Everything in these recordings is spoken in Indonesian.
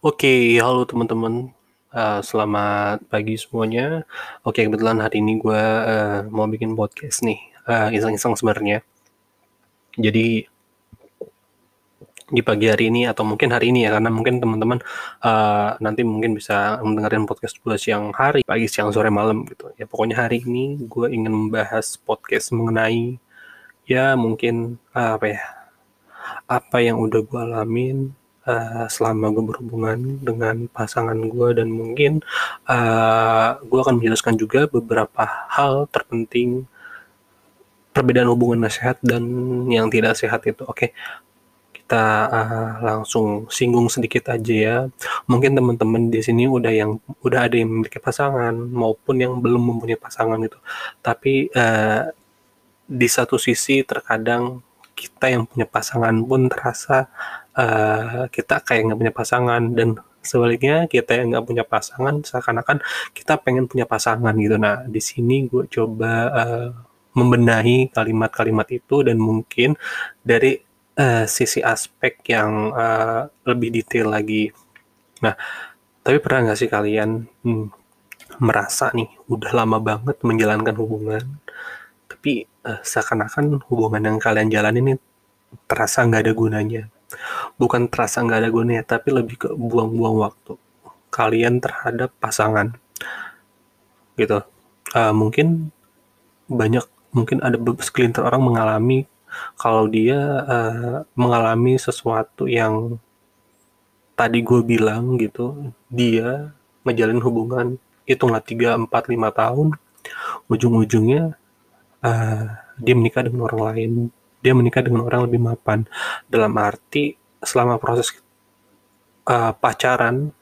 Oke, halo teman-teman. Uh, selamat pagi semuanya. Oke, kebetulan hari ini gue uh, mau bikin podcast nih, uh, iseng-iseng sebenarnya. Jadi di pagi hari ini atau mungkin hari ini ya, karena mungkin teman-teman uh, nanti mungkin bisa mendengarkan podcast gue siang hari, pagi, siang, sore, malam gitu. Ya pokoknya hari ini gue ingin membahas podcast mengenai ya mungkin uh, apa ya, apa yang udah gue alamin uh, selama gue berhubungan dengan pasangan gue dan mungkin uh, eh, gue akan menjelaskan juga beberapa hal terpenting perbedaan hubungan sehat dan yang tidak sehat itu. Oke, okay. kita uh, langsung singgung sedikit aja ya. Mungkin teman-teman di sini udah yang udah ada yang memiliki pasangan maupun yang belum mempunyai pasangan gitu. Tapi uh, di satu sisi terkadang kita yang punya pasangan pun terasa uh, kita kayak nggak punya pasangan dan sebaliknya kita yang nggak punya pasangan seakan-akan kita pengen punya pasangan gitu. Nah di sini gue coba uh, membenahi kalimat-kalimat itu dan mungkin dari uh, sisi aspek yang uh, lebih detail lagi. Nah tapi pernah nggak sih kalian hmm, merasa nih udah lama banget menjalankan hubungan tapi uh, seakan-akan hubungan yang kalian jalan ini terasa nggak ada gunanya. Bukan terasa nggak ada gunanya tapi lebih ke buang-buang waktu kalian terhadap pasangan. Gitu. Uh, mungkin banyak mungkin ada segelintir orang mengalami kalau dia uh, mengalami sesuatu yang tadi gue bilang gitu dia ngejalin hubungan itu nggak tiga empat lima tahun ujung-ujungnya uh, dia menikah dengan orang lain. Dia menikah dengan orang lebih mapan. Dalam arti selama proses uh, pacaran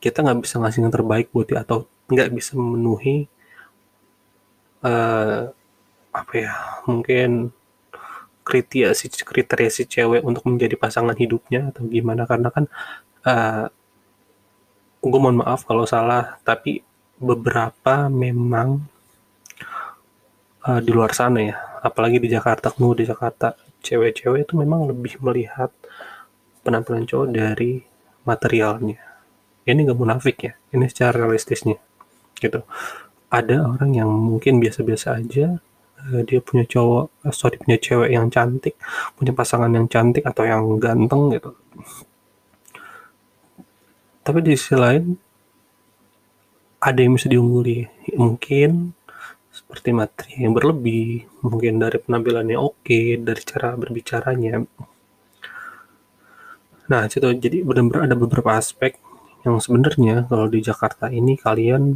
kita nggak bisa ngasih yang terbaik buat dia atau nggak bisa memenuhi uh, apa ya mungkin kriteria si kriteria si cewek untuk menjadi pasangan hidupnya atau gimana. Karena kan uh, gue mohon maaf kalau salah tapi beberapa memang uh, di luar sana ya. Apalagi di Jakarta kamu di Jakarta cewek-cewek itu memang lebih melihat penampilan cowok dari materialnya. Ini gak munafik ya ini secara realistisnya gitu. Ada orang yang mungkin biasa-biasa aja uh, dia punya cowok uh, sorry punya cewek yang cantik punya pasangan yang cantik atau yang ganteng gitu. Tapi di sisi lain ada yang bisa diungguli. Mungkin seperti materi yang berlebih, mungkin dari penampilannya oke, dari cara berbicaranya. Nah, itu jadi benar-benar ada beberapa aspek yang sebenarnya kalau di Jakarta ini kalian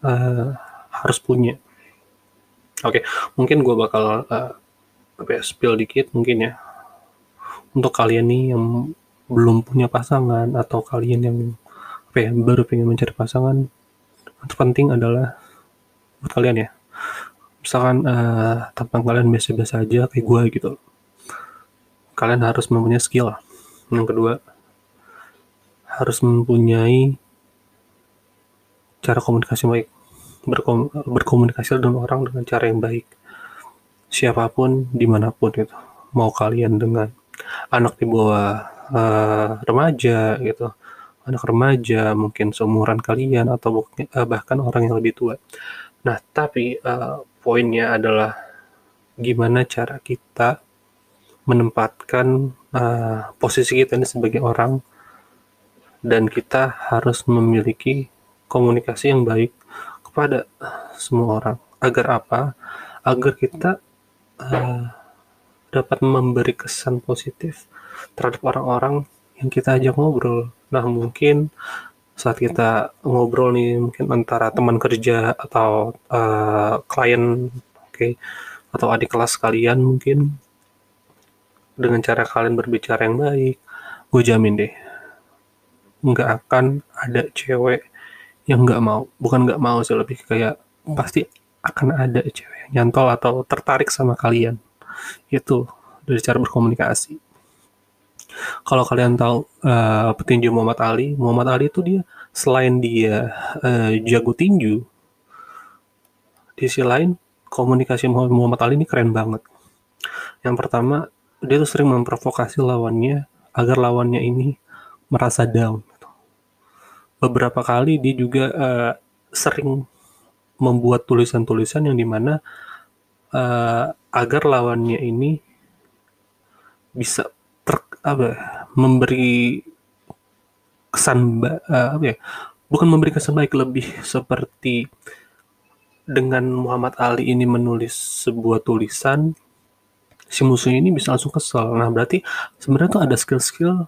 uh, harus punya. Oke, mungkin gue bakal uh, spill dikit mungkin ya. Untuk kalian nih yang belum punya pasangan atau kalian yang apa ya, baru pengen mencari pasangan, yang terpenting adalah buat kalian ya misalkan uh, tampang kalian biasa-biasa aja kayak gue gitu. Kalian harus mempunyai skill yang kedua harus mempunyai cara komunikasi baik. Berkom berkomunikasi dengan orang dengan cara yang baik. Siapa pun di mana pun gitu. Mau kalian dengan anak di bawah uh, remaja gitu. Anak remaja mungkin seumuran kalian atau uh, bahkan orang yang lebih tua nah tapi uh, poinnya adalah gimana cara kita menempatkan uh, posisi kita ini sebagai orang dan kita harus memiliki komunikasi yang baik kepada semua orang. Agar apa? Agar kita uh, dapat memberi kesan positif terhadap orang-orang yang kita ajak ngobrol. Nah mungkin saat kita ngobrol nih mungkin antara teman kerja atau uh, klien oke okay, atau adik kelas kalian mungkin dengan cara kalian berbicara yang baik gue jamin deh nggak akan ada cewek yang nggak mau. Bukan nggak mau sih lebih kayak pasti akan ada cewek nyantol atau tertarik sama kalian. Itu dari cara berkomunikasi kalau kalian tahu uh, petinju Muhammad Ali, Muhammad Ali itu dia selain dia uh, jago tinju, di sisi lain komunikasi Muhammad Ali ini keren banget. Yang pertama, dia tuh sering memprovokasi lawannya agar lawannya ini merasa down. beberapa kali dia juga uh, sering membuat tulisan-tulisan yang di mana uh, agar lawannya ini bisa apa ya, memberi kesan uh, apa ya bukan memberi kesan baik lebih seperti dengan Muhammad Ali ini menulis sebuah tulisan si musuh ini bisa langsung kesel. Nah berarti sebenarnya tuh ada skill-skill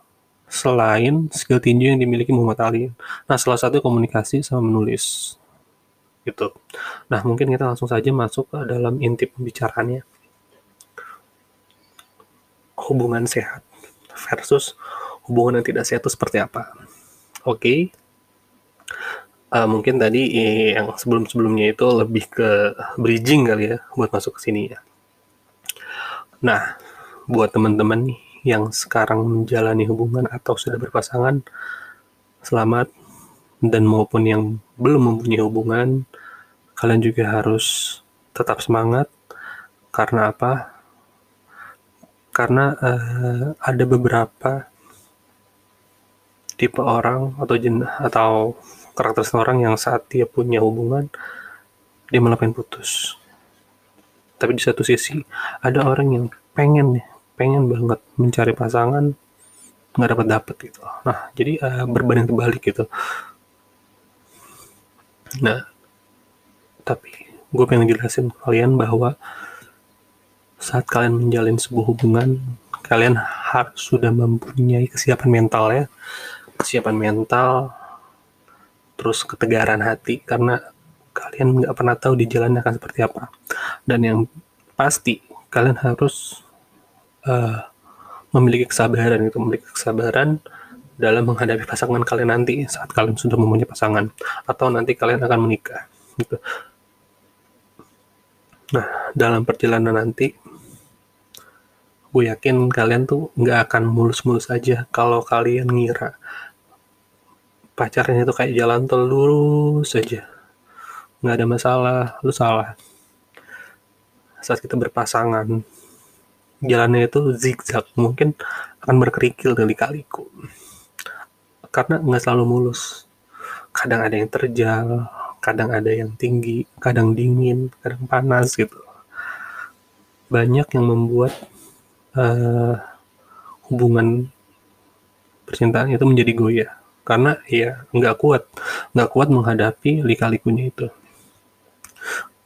selain skill tinju yang dimiliki Muhammad Ali. Nah salah satu komunikasi sama menulis gitu. Nah mungkin kita langsung saja masuk ke dalam inti pembicaraannya. Hubungan sehat versus hubungan yang tidak sehat itu seperti apa oke okay. uh, mungkin tadi eh, yang sebelum-sebelumnya itu lebih ke bridging kali ya buat masuk ke sini ya. Nah, buat teman-teman nih yang sekarang menjalani hubungan atau sudah berpasangan, selamat dan maupun yang belum mempunyai hubungan, kalian juga harus tetap semangat karena apa? Karena uh, ada beberapa tipe orang atau jen atau karakter seseorang yang saat dia punya hubungan dia malah pengen putus. Tapi di satu sisi ada orang yang pengen pengen banget mencari pasangan nggak dapat dapat gitu. Nah jadi uh, berbanding terbalik gitu. Nah tapi gue pengen jelasin kalian bahwa saat kalian menjalin sebuah hubungan kalian harus sudah mempunyai kesiapan mental ya kesiapan mental terus ketegaran hati karena kalian nggak pernah tahu di jalannya akan seperti apa dan yang pasti kalian harus uh, memiliki kesabaran itu memiliki kesabaran dalam menghadapi pasangan kalian nanti saat kalian sudah mempunyai pasangan atau nanti kalian akan menikah gitu. Nah dalam perjalanan nanti gue yakin kalian tuh nggak akan mulus-mulus aja kalau kalian ngira pacarnya itu kayak jalan tol lurus saja nggak ada masalah lu salah. Saat kita berpasangan jalannya itu zigzag mungkin akan berkerikil kali kaliku. Karena nggak selalu mulus. Kadang ada yang terjal kadang ada yang tinggi kadang dingin kadang panas gitu. Banyak yang membuat uh, hubungan percintaan itu menjadi goyah. Karena ya nggak kuat nggak kuat menghadapi lika-likunya itu.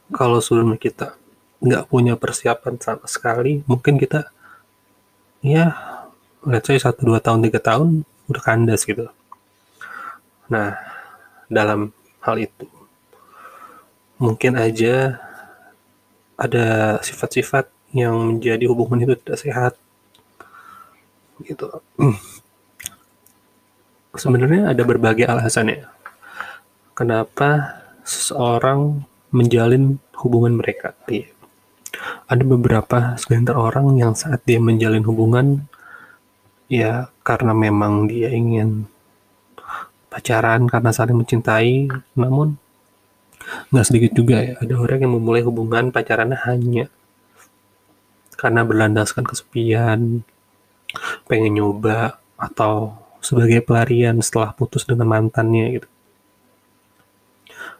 Kalau sebelumnya kita nggak punya persiapan sama sekali mungkin kita ya let's say satu dua tahun tiga tahun udah kandas gitu. Nah dalam hal itu mungkin aja ada sifat-sifat yang menjadi hubungan itu tidak sehat gitu sebenarnya ada berbagai alasan ya. Kenapa seseorang menjalin hubungan mereka? Iya. Ada beberapa segelintir orang yang saat dia menjalin hubungan, ya karena memang dia ingin pacaran karena saling mencintai, namun nggak sedikit juga ya ada orang yang memulai hubungan pacarannya hanya karena berlandaskan kesepian, pengen nyoba atau sebagai pelarian setelah putus dengan mantannya gitu.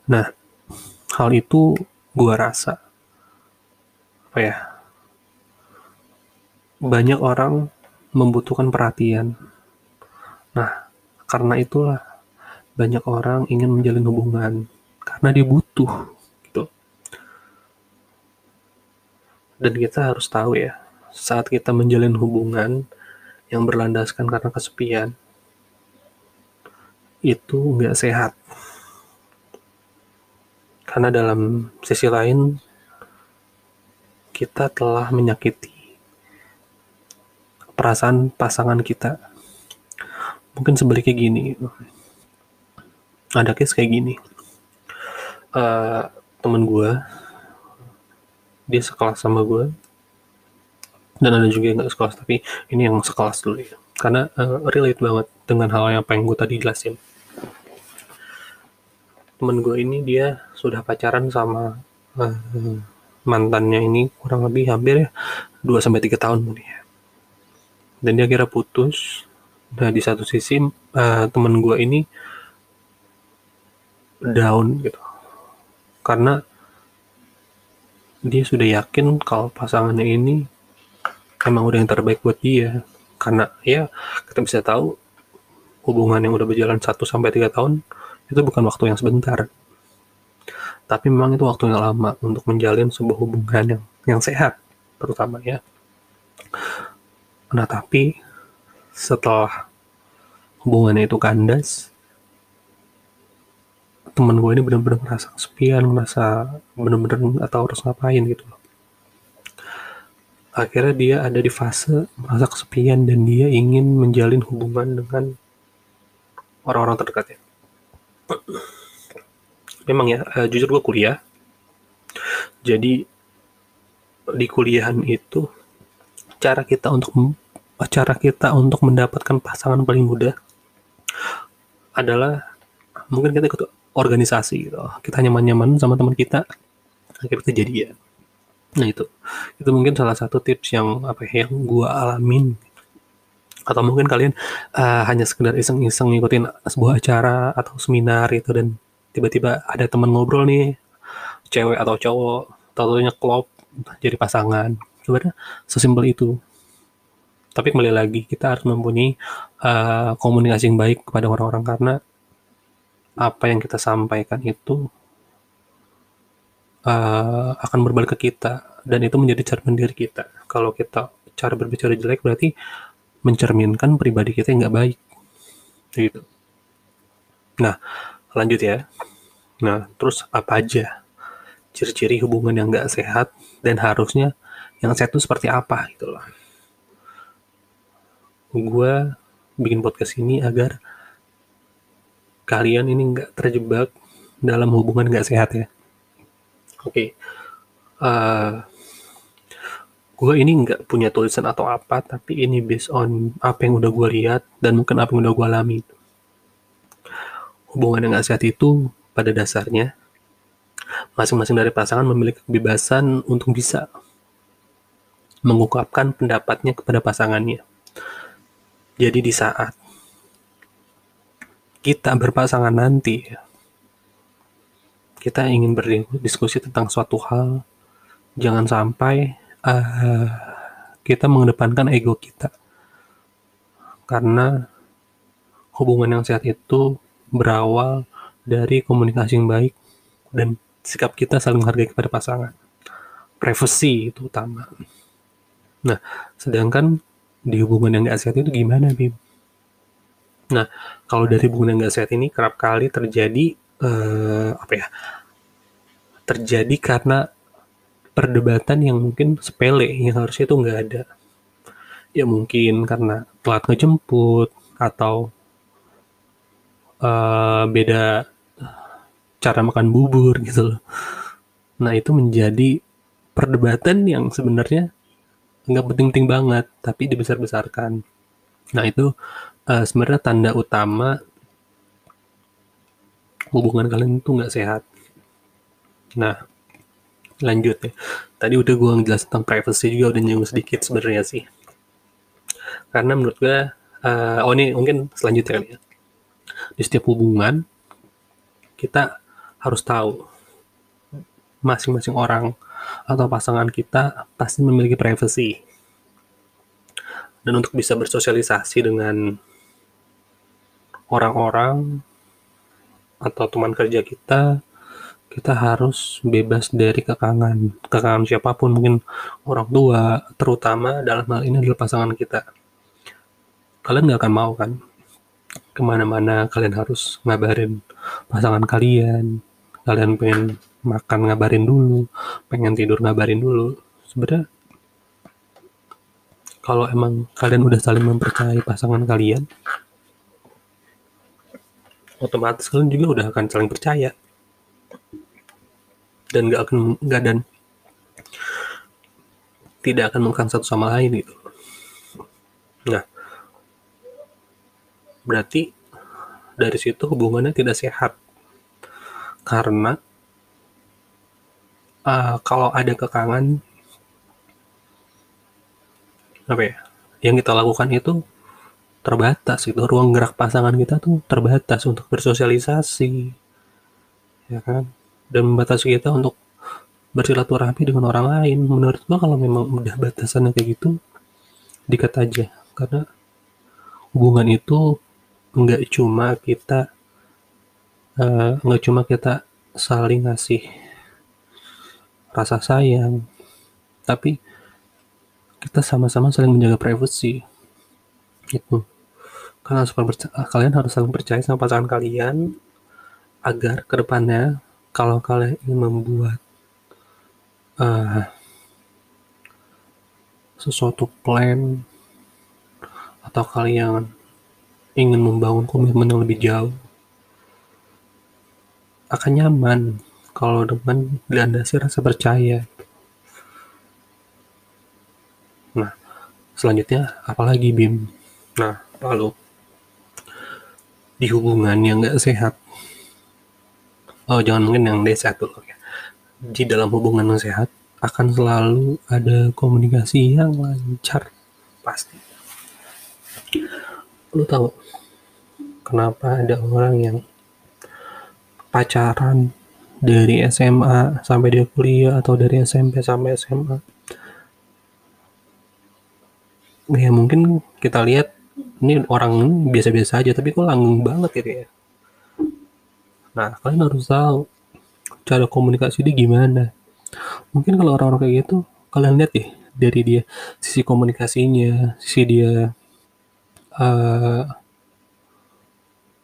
Nah, hal itu gue rasa apa ya? Banyak orang membutuhkan perhatian. Nah, karena itulah banyak orang ingin menjalin hubungan karena dia butuh gitu. Dan kita harus tahu ya, saat kita menjalin hubungan yang berlandaskan karena kesepian, itu nggak sehat. Karena dalam sisi lain, kita telah menyakiti perasaan pasangan kita. Mungkin sebaliknya gini, ada case kayak gini. Uh, temen gue, dia sekelas sama gue, dan ada juga yang gak sekelas, tapi ini yang sekelas dulu ya. Karena uh, relate banget dengan hal yang pengen gue tadi jelasin temen gue ini dia sudah pacaran sama uh, mantannya ini kurang lebih hampir ya 2 sampai tiga tahun mungkin ya. Dan dia kira putus. Nah, di satu sisi uh, temen gue ini down gitu karena dia sudah yakin kalau pasangannya ini emang udah yang terbaik buat dia. Karena ya kita bisa tahu hubungan yang udah berjalan 1 sampai 3 tahun itu bukan waktu yang sebentar. Tapi memang itu waktu yang lama untuk menjalin sebuah hubungan yang yang sehat terutama ya. Nah tapi setelah hubungannya itu kandas teman gue ini benar-benar ngerasa kesepian ngerasa benar-benar atau harus ngapain gitu akhirnya dia ada di fase merasa kesepian dan dia ingin menjalin hubungan dengan orang-orang terdekatnya. Memang ya uh, jujur gue kuliah. Jadi di kuliahan itu cara kita untuk cara kita untuk mendapatkan pasangan paling mudah adalah mungkin kita ikut organisasi gitu. Kita nyaman-nyaman sama teman kita akhirnya jadi ya nah itu. Itu mungkin salah satu tips yang apa ya, yang gue alamin. Atau mungkin kalian uh, hanya sekedar iseng-iseng ngikutin sebuah acara atau seminar itu dan tiba-tiba ada teman ngobrol nih cewek atau cowok tahu klop jadi pasangan. Sebenarnya sesimpel itu. Tapi kembali lagi kita harus mempunyai uh, komunikasi yang baik kepada orang-orang karena apa yang kita sampaikan itu uh, akan berbalik ke kita dan itu menjadi cermin diri kita. Kalau kita cara berbicara jelek berarti mencerminkan pribadi kita yang nggak baik, gitu. Nah, lanjut ya. Nah, terus apa aja ciri-ciri hubungan yang nggak sehat dan harusnya yang sehat itu seperti apa gitu loh. Gue bikin podcast ini agar kalian ini nggak terjebak dalam hubungan nggak sehat ya. Oke, okay. uh, eh, gue ini nggak punya tulisan atau apa, tapi ini based on apa yang udah gue lihat dan mungkin apa yang udah gue alami. Hubungan yang nggak sehat itu pada dasarnya masing-masing dari pasangan memiliki kebebasan untuk bisa mengungkapkan pendapatnya kepada pasangannya. Jadi di saat kita berpasangan nanti, kita ingin berdiskusi tentang suatu hal, jangan sampai uh, kita mengedepankan ego kita. Karena hubungan yang sehat itu berawal dari komunikasi yang baik dan sikap kita saling menghargai kepada pasangan. Privacy itu utama. Nah, sedangkan di hubungan yang gak sehat itu gimana, Bim? Nah, kalau dari hubungan yang gak sehat ini kerap kali terjadi uh, apa ya? Terjadi karena perdebatan yang mungkin sepele yang harusnya itu nggak ada. Ya mungkin karena telat ngejemput atau uh, beda cara makan bubur gitu loh. Nah itu menjadi perdebatan yang sebenarnya nggak penting-penting banget, tapi dibesar-besarkan. Nah itu uh, sebenarnya tanda utama hubungan kalian itu nggak sehat. Nah, lanjut ya. Tadi udah gue ngejelasin tentang privacy juga udah nyinggung sedikit sebenarnya sih. Karena menurut gue, uh, oh ini mungkin selanjutnya kali ya. Di setiap hubungan, kita harus tahu masing-masing orang atau pasangan kita pasti memiliki privacy dan untuk bisa bersosialisasi dengan orang-orang atau teman kerja kita kita harus bebas dari kekangan kekangan siapa pun mungkin orang tua terutama dalam hal ini adalah pasangan kita. Kalian nggak akan mau kan? Ke mana-mana kalian harus ngabarin pasangan kalian. Kalian pengen makan ngabarin dulu pengen tidur ngabarin dulu. Sebenarnya kalau emang kalian udah saling mempercayai pasangan kalian, otomatis kalian juga udah akan saling percaya dan gak akan nggak dan tidak akan mengkan satu sama lain gitu. Nah, berarti dari situ hubungannya tidak sehat karena uh, kalau ada kekangan apa ya yang kita lakukan itu terbatas itu ruang gerak pasangan kita tuh terbatas untuk bersosialisasi ya kan? Dan membatasi kita untuk bersilaturahmi dengan orang lain. Menurut gua kalau memang udah batasannya kayak gitu dikat aja. Karena hubungan itu nggak cuma kita uh, nggak cuma kita saling ngasih rasa sayang tapi kita sama-sama saling menjaga privasi itu kalian harus, kalian harus saling percaya sama pasangan kalian agar ke depannya kalau kalian ingin membuat uh, sesuatu plan atau kalian ingin membangun komitmen yang lebih jauh akan nyaman kalau dengan dilandasi rasa percaya. Nah selanjutnya apalagi Bim? Nah lalu di hubungan yang gak sehat. Oh jangan mungkin yang dia sehat dulu ya di dalam hubungan yang sehat akan selalu ada komunikasi yang lancar pasti. Lu tahu kenapa ada orang yang pacaran dari SMA sampai dia kuliah atau dari SMP sampai SMA ya mungkin kita lihat ini orang biasa-biasa aja tapi kok langgeng banget gitu ya nah kalian harus tahu cara komunikasi dia gimana. Mungkin kalau orang-orang kayak gitu kalian lihat ya dari dia sisi komunikasinya sisi dia uh,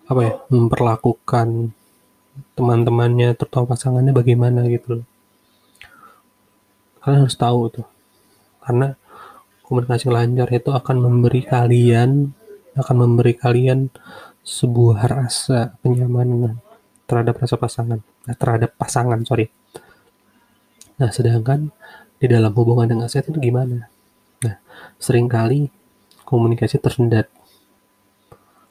apa ya memperlakukan teman-temannya terutama pasangannya bagaimana gitu kalian harus tahu tuh karena komunikasi lancar itu akan memberi kalian akan memberi kalian sebuah rasa kenyamanan terhadap rasa pasangan. Nah, terhadap pasangan sorry. Nah sedangkan di dalam hubungan dengan sehat itu gimana? Nah sering kali komunikasi tersendat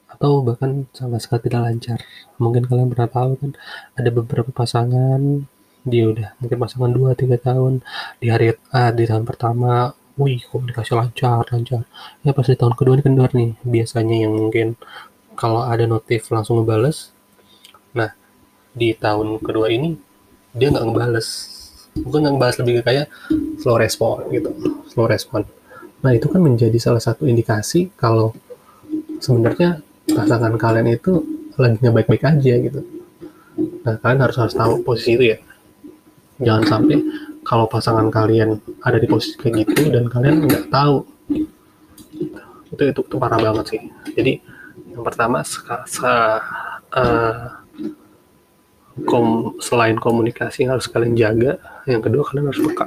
atau bahkan sama sekali tidak lancar. Mungkin kalian pernah tahu kan ada beberapa pasangan dia udah mungkin pasangan 2-3 tahun di hari uh, di tahun pertama wih komunikasi lancar lancar. Ya pas di tahun kedua ini kendor nih biasanya yang mungkin kalau ada notif langsung ngebales. Nah di tahun kedua ini dia nggak ngebales. Bukan nggak ngebales lebih kayak slow respon gitu slow respon. Nah itu kan menjadi salah satu indikasi kalau sebenarnya pasangan kalian itu lagi nggak baik-baik aja gitu. Nah kalian harus harus tahu posisi itu ya. Jangan sampai kalau pasangan kalian ada di posisi kayak gitu dan kalian nggak tahu. Itu, itu itu parah banget sih. Jadi yang pertama se, uh, kom, selain komunikasi yang harus kalian jaga yang kedua kalian harus peka.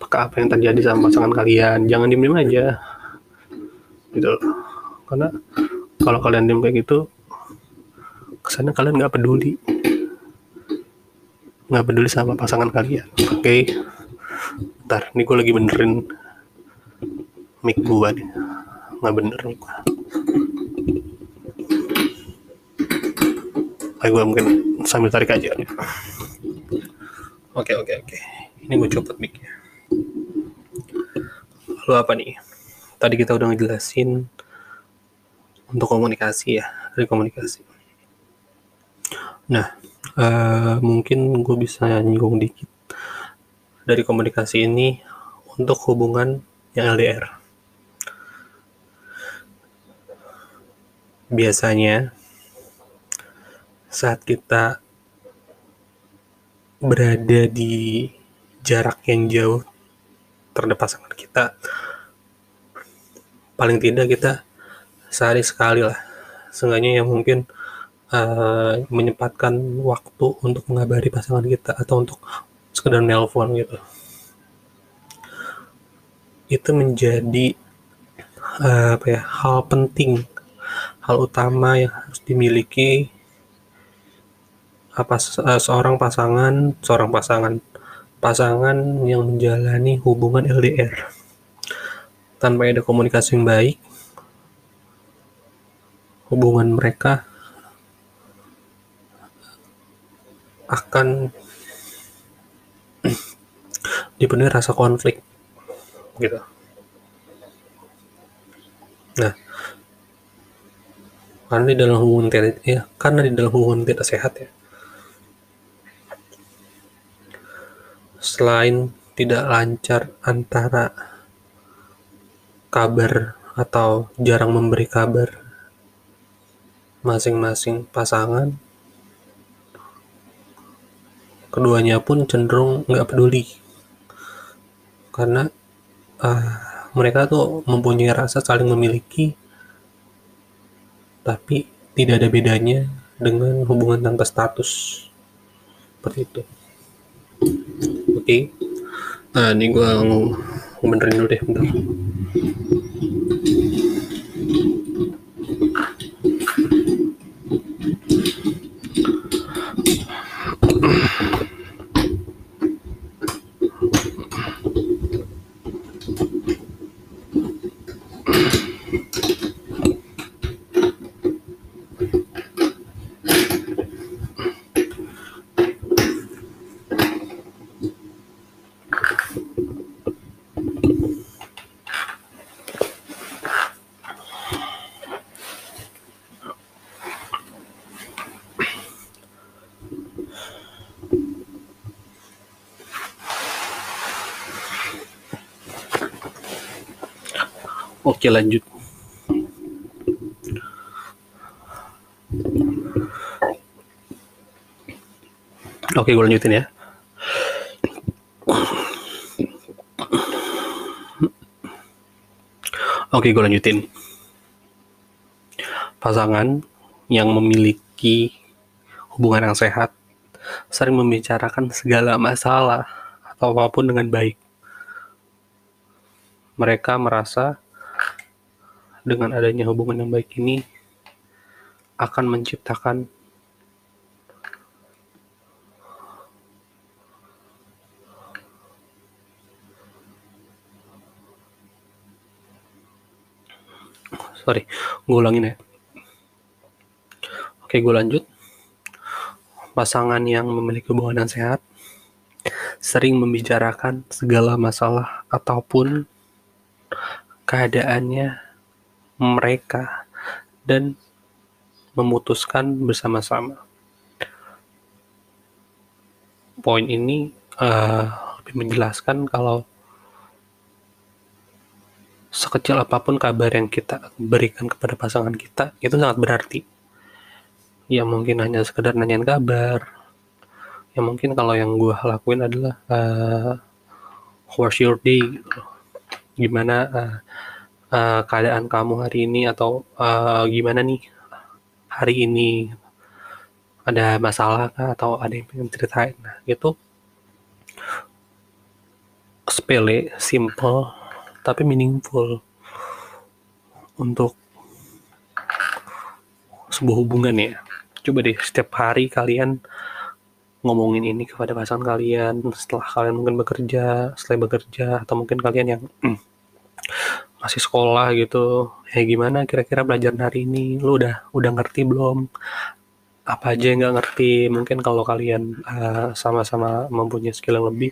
Peka apa yang terjadi sama pasangan kalian. Jangan diem diem aja. Gitu karena kalau kalian diem kayak gitu kesannya kalian nggak peduli nggak peduli sama pasangan kalian. Oke. Okay? ntar nih gue lagi benerin mic gue nih. Nggak bener nih gue Ayo gue mungkin sambil tarik aja. Oke oke oke. Ini gue copot micnya lalu apa nih? Tadi kita udah ngejelasin untuk komunikasi ya dari komunikasi. Nah uh, mungkin gue bisa nyinggung dikit dari komunikasi ini untuk hubungan yang LDR. Biasanya saat kita berada di jarak yang jauh terhadap pasangan kita, paling tidak kita sehari sekali lah, seenggaknya yang mungkin uh, menyempatkan waktu untuk mengabari pasangan kita atau untuk sekedar nelpon gitu. Itu menjadi uh, apa ya hal penting hal utama yang harus dimiliki apa uh, seorang pasangan seorang pasangan pasangan yang menjalani hubungan LDR tanpa ada komunikasi yang baik hubungan mereka akan dipenuhi rasa konflik gitu. Nah karena di dalam hubungan tidak ya karena di dalam hubungan tidak sehat ya. Selain tidak lancar antara kabar atau jarang memberi kabar masing-masing pasangan keduanya pun cenderung nggak peduli. Karena uh, mereka tuh mempunyai rasa saling memiliki tapi tidak ada bedanya dengan hubungan tanpa status. Seperti itu. Oke. Okay. nah ini gue benerin dulu deh bentar Oke lanjut. Oke gue lanjutin ya. Oke gue lanjutin. Pasangan yang memiliki hubungan yang sehat sering membicarakan segala masalah atau apa pun dengan baik. Mereka merasa dengan adanya hubungan yang baik ini akan menciptakan sorry gue ulangin ya. Oke gue lanjut. Pasangan yang memiliki hubungan yang sehat sering membicarakan segala masalah ataupun keadaannya mereka dan memutuskan bersama-sama. Poin ini uh, lebih menjelaskan kalau sekecil apa pun kabar yang kita berikan kepada pasangan kita itu sangat berarti. Ya mungkin hanya sekedar nanyain kabar. Ya mungkin kalau yang gue lakuin adalah uh, how's your day. Gimana uh, uh, keadaan kamu hari ini atau uh, gimana nih hari ini? Ada masalah kah atau ada yang pengen ceritain? Nah itu sepele simple tapi meaningful untuk sebuah hubungan ya. Coba deh setiap hari kalian ngomongin ini kepada pasangan kalian setelah kalian mungkin bekerja setelah bekerja atau mungkin kalian yang masih sekolah gitu. Ya gimana kira-kira belajar hari ini? Lu udah udah ngerti belum? Apa aja yang nggak ngerti? Mungkin kalau kalian uh, sama-sama mempunyai skill yang lebih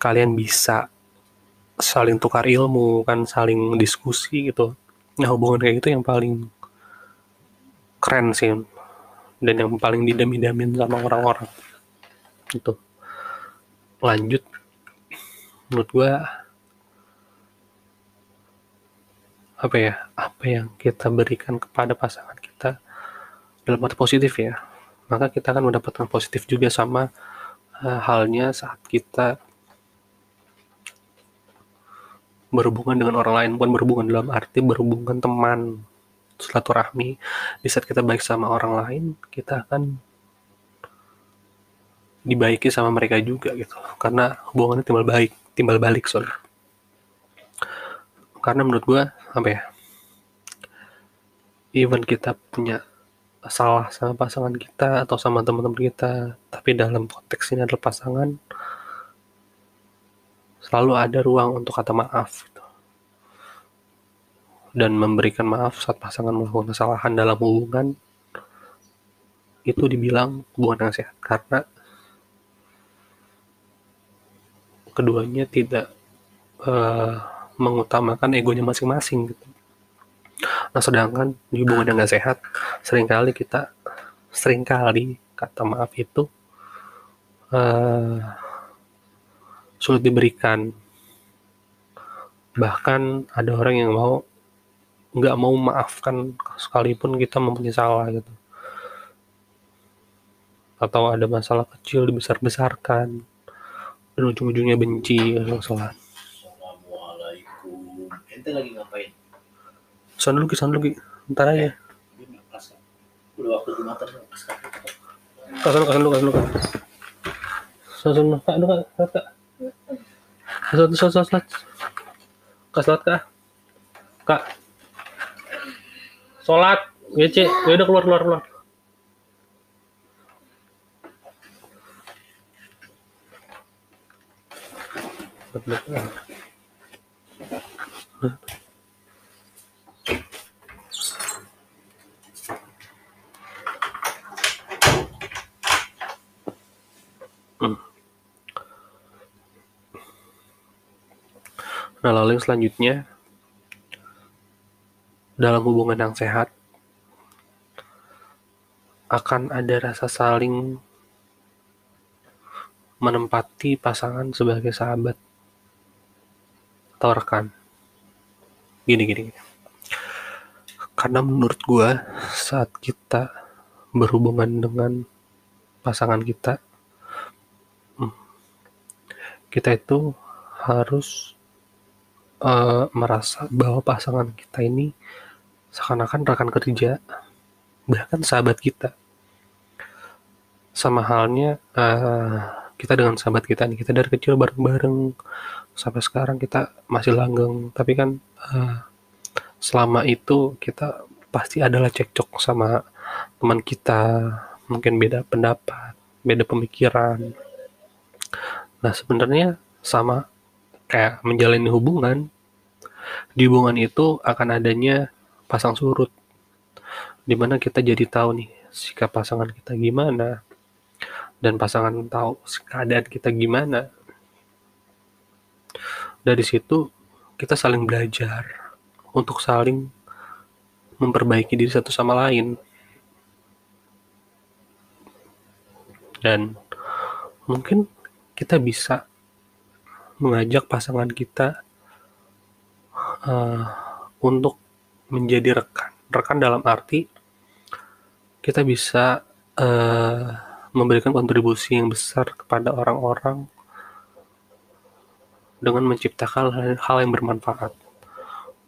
kalian bisa saling tukar ilmu kan saling diskusi gitu. Nah hubungan kayak gitu yang paling keren sih. Dan yang paling didam-idamin sama orang-orang. Itu lanjut. Menurut gue apa ya apa yang kita berikan kepada pasangan kita dalam arti positif ya. Maka kita akan mendapatkan positif juga sama uh, halnya saat kita berhubungan dengan orang lain. Bukan berhubungan dalam arti berhubungan teman silaturahmi. Di saat kita baik sama orang lain kita akan dibaiki sama mereka juga gitu. Karena hubungannya timbal baik timbal balik soalnya karena menurut gue apa ya even kita punya salah sama pasangan kita atau sama teman-teman kita tapi dalam konteks ini adalah pasangan selalu ada ruang untuk kata maaf gitu. dan memberikan maaf saat pasangan melakukan kesalahan dalam hubungan itu dibilang hubungan yang sehat karena keduanya tidak uh, mengutamakan egonya masing-masing gitu. Nah sedangkan di hubungan yang gak sehat, sering kali kita, sering kali kata maaf itu uh, sulit diberikan. Bahkan ada orang yang mau nggak mau maafkan sekalipun kita mempunyai salah gitu. Atau ada masalah kecil dibesar-besarkan dan ujung-ujungnya benci kalau Ente lagi ngapain? Sound dulu, sound dulu, ntar aja. Udah waktu motor nggak pas kan? Kasan, kasan dulu, kasan dulu, kak. Dulu, kak, kak. Sound, sound, sound, sound. Kak, kak. Sholat. GC. Ya udah keluar, keluar, keluar. Betul. Nah, lalu yang selanjutnya dalam hubungan yang sehat akan ada rasa saling menempati pasangan sebagai sahabat atau rekan. Gini gini. Karena menurut gua saat kita berhubungan dengan pasangan kita hmm, kita itu harus uh, merasa bahwa pasangan kita ini seakan-akan rekan kerja bahkan sahabat kita sama halnya uh, kita dengan sahabat kita nih kita dari kecil bareng-bareng. Sampai sekarang kita masih langgeng. Tapi kan uh, selama itu kita pasti adalah cekcok sama teman kita. Mungkin beda pendapat beda pemikiran. Nah sebenarnya sama kayak menjalani hubungan di hubungan itu akan adanya pasang surut. Di mana kita jadi tahu nih sikap pasangan kita gimana dan pasangan tahu keadaan kita gimana. Dari situ kita saling belajar untuk saling memperbaiki diri satu sama lain. Dan mungkin kita bisa mengajak pasangan kita uh, untuk menjadi rekan. Rekan dalam arti kita bisa uh, memberikan kontribusi yang besar kepada orang-orang dengan menciptakan hal-hal yang bermanfaat.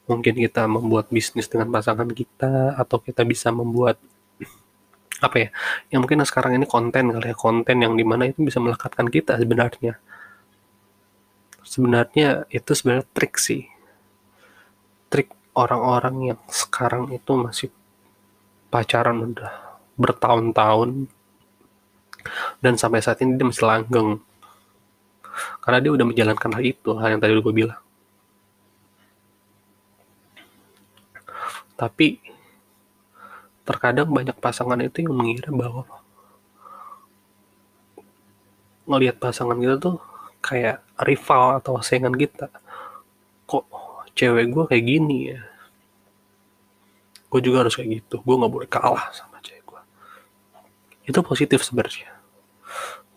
Mungkin kita membuat bisnis dengan pasangan kita atau kita bisa membuat apa ya yang mungkin sekarang ini konten kali ya konten yang di mana itu bisa melekatkan kita sebenarnya. Sebenarnya itu sebenarnya trik sih. Trik orang-orang yang sekarang itu masih pacaran udah bertahun-tahun dan sampai saat ini dia masih langgeng. Karena dia udah menjalankan hal itu hal yang tadi gue bilang. Tapi terkadang banyak pasangan itu yang mengira bahwa ngelihat pasangan kita tuh kayak rival atau saingan kita. Kok cewek gue kayak gini ya? Gue juga harus kayak gitu. Gue nggak boleh kalah sama cewek gue itu positif sebenarnya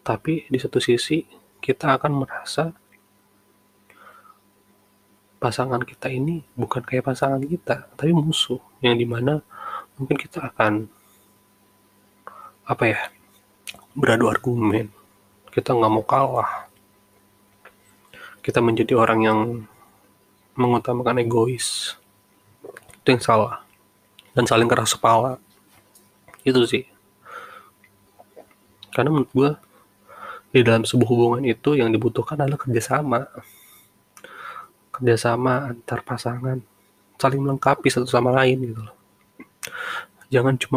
tapi di satu sisi kita akan merasa pasangan kita ini bukan kayak pasangan kita tapi musuh yang di mana mungkin kita akan apa ya beradu argumen. Kita nggak mau kalah. Kita menjadi orang yang mengutamakan egois. Itu yang salah. Dan saling keras kepala. Itu sih. Karena menurut gue di dalam sebuah hubungan itu yang dibutuhkan adalah kerjasama. Kerjasama antar pasangan saling melengkapi satu sama lain gitu loh. Jangan cuma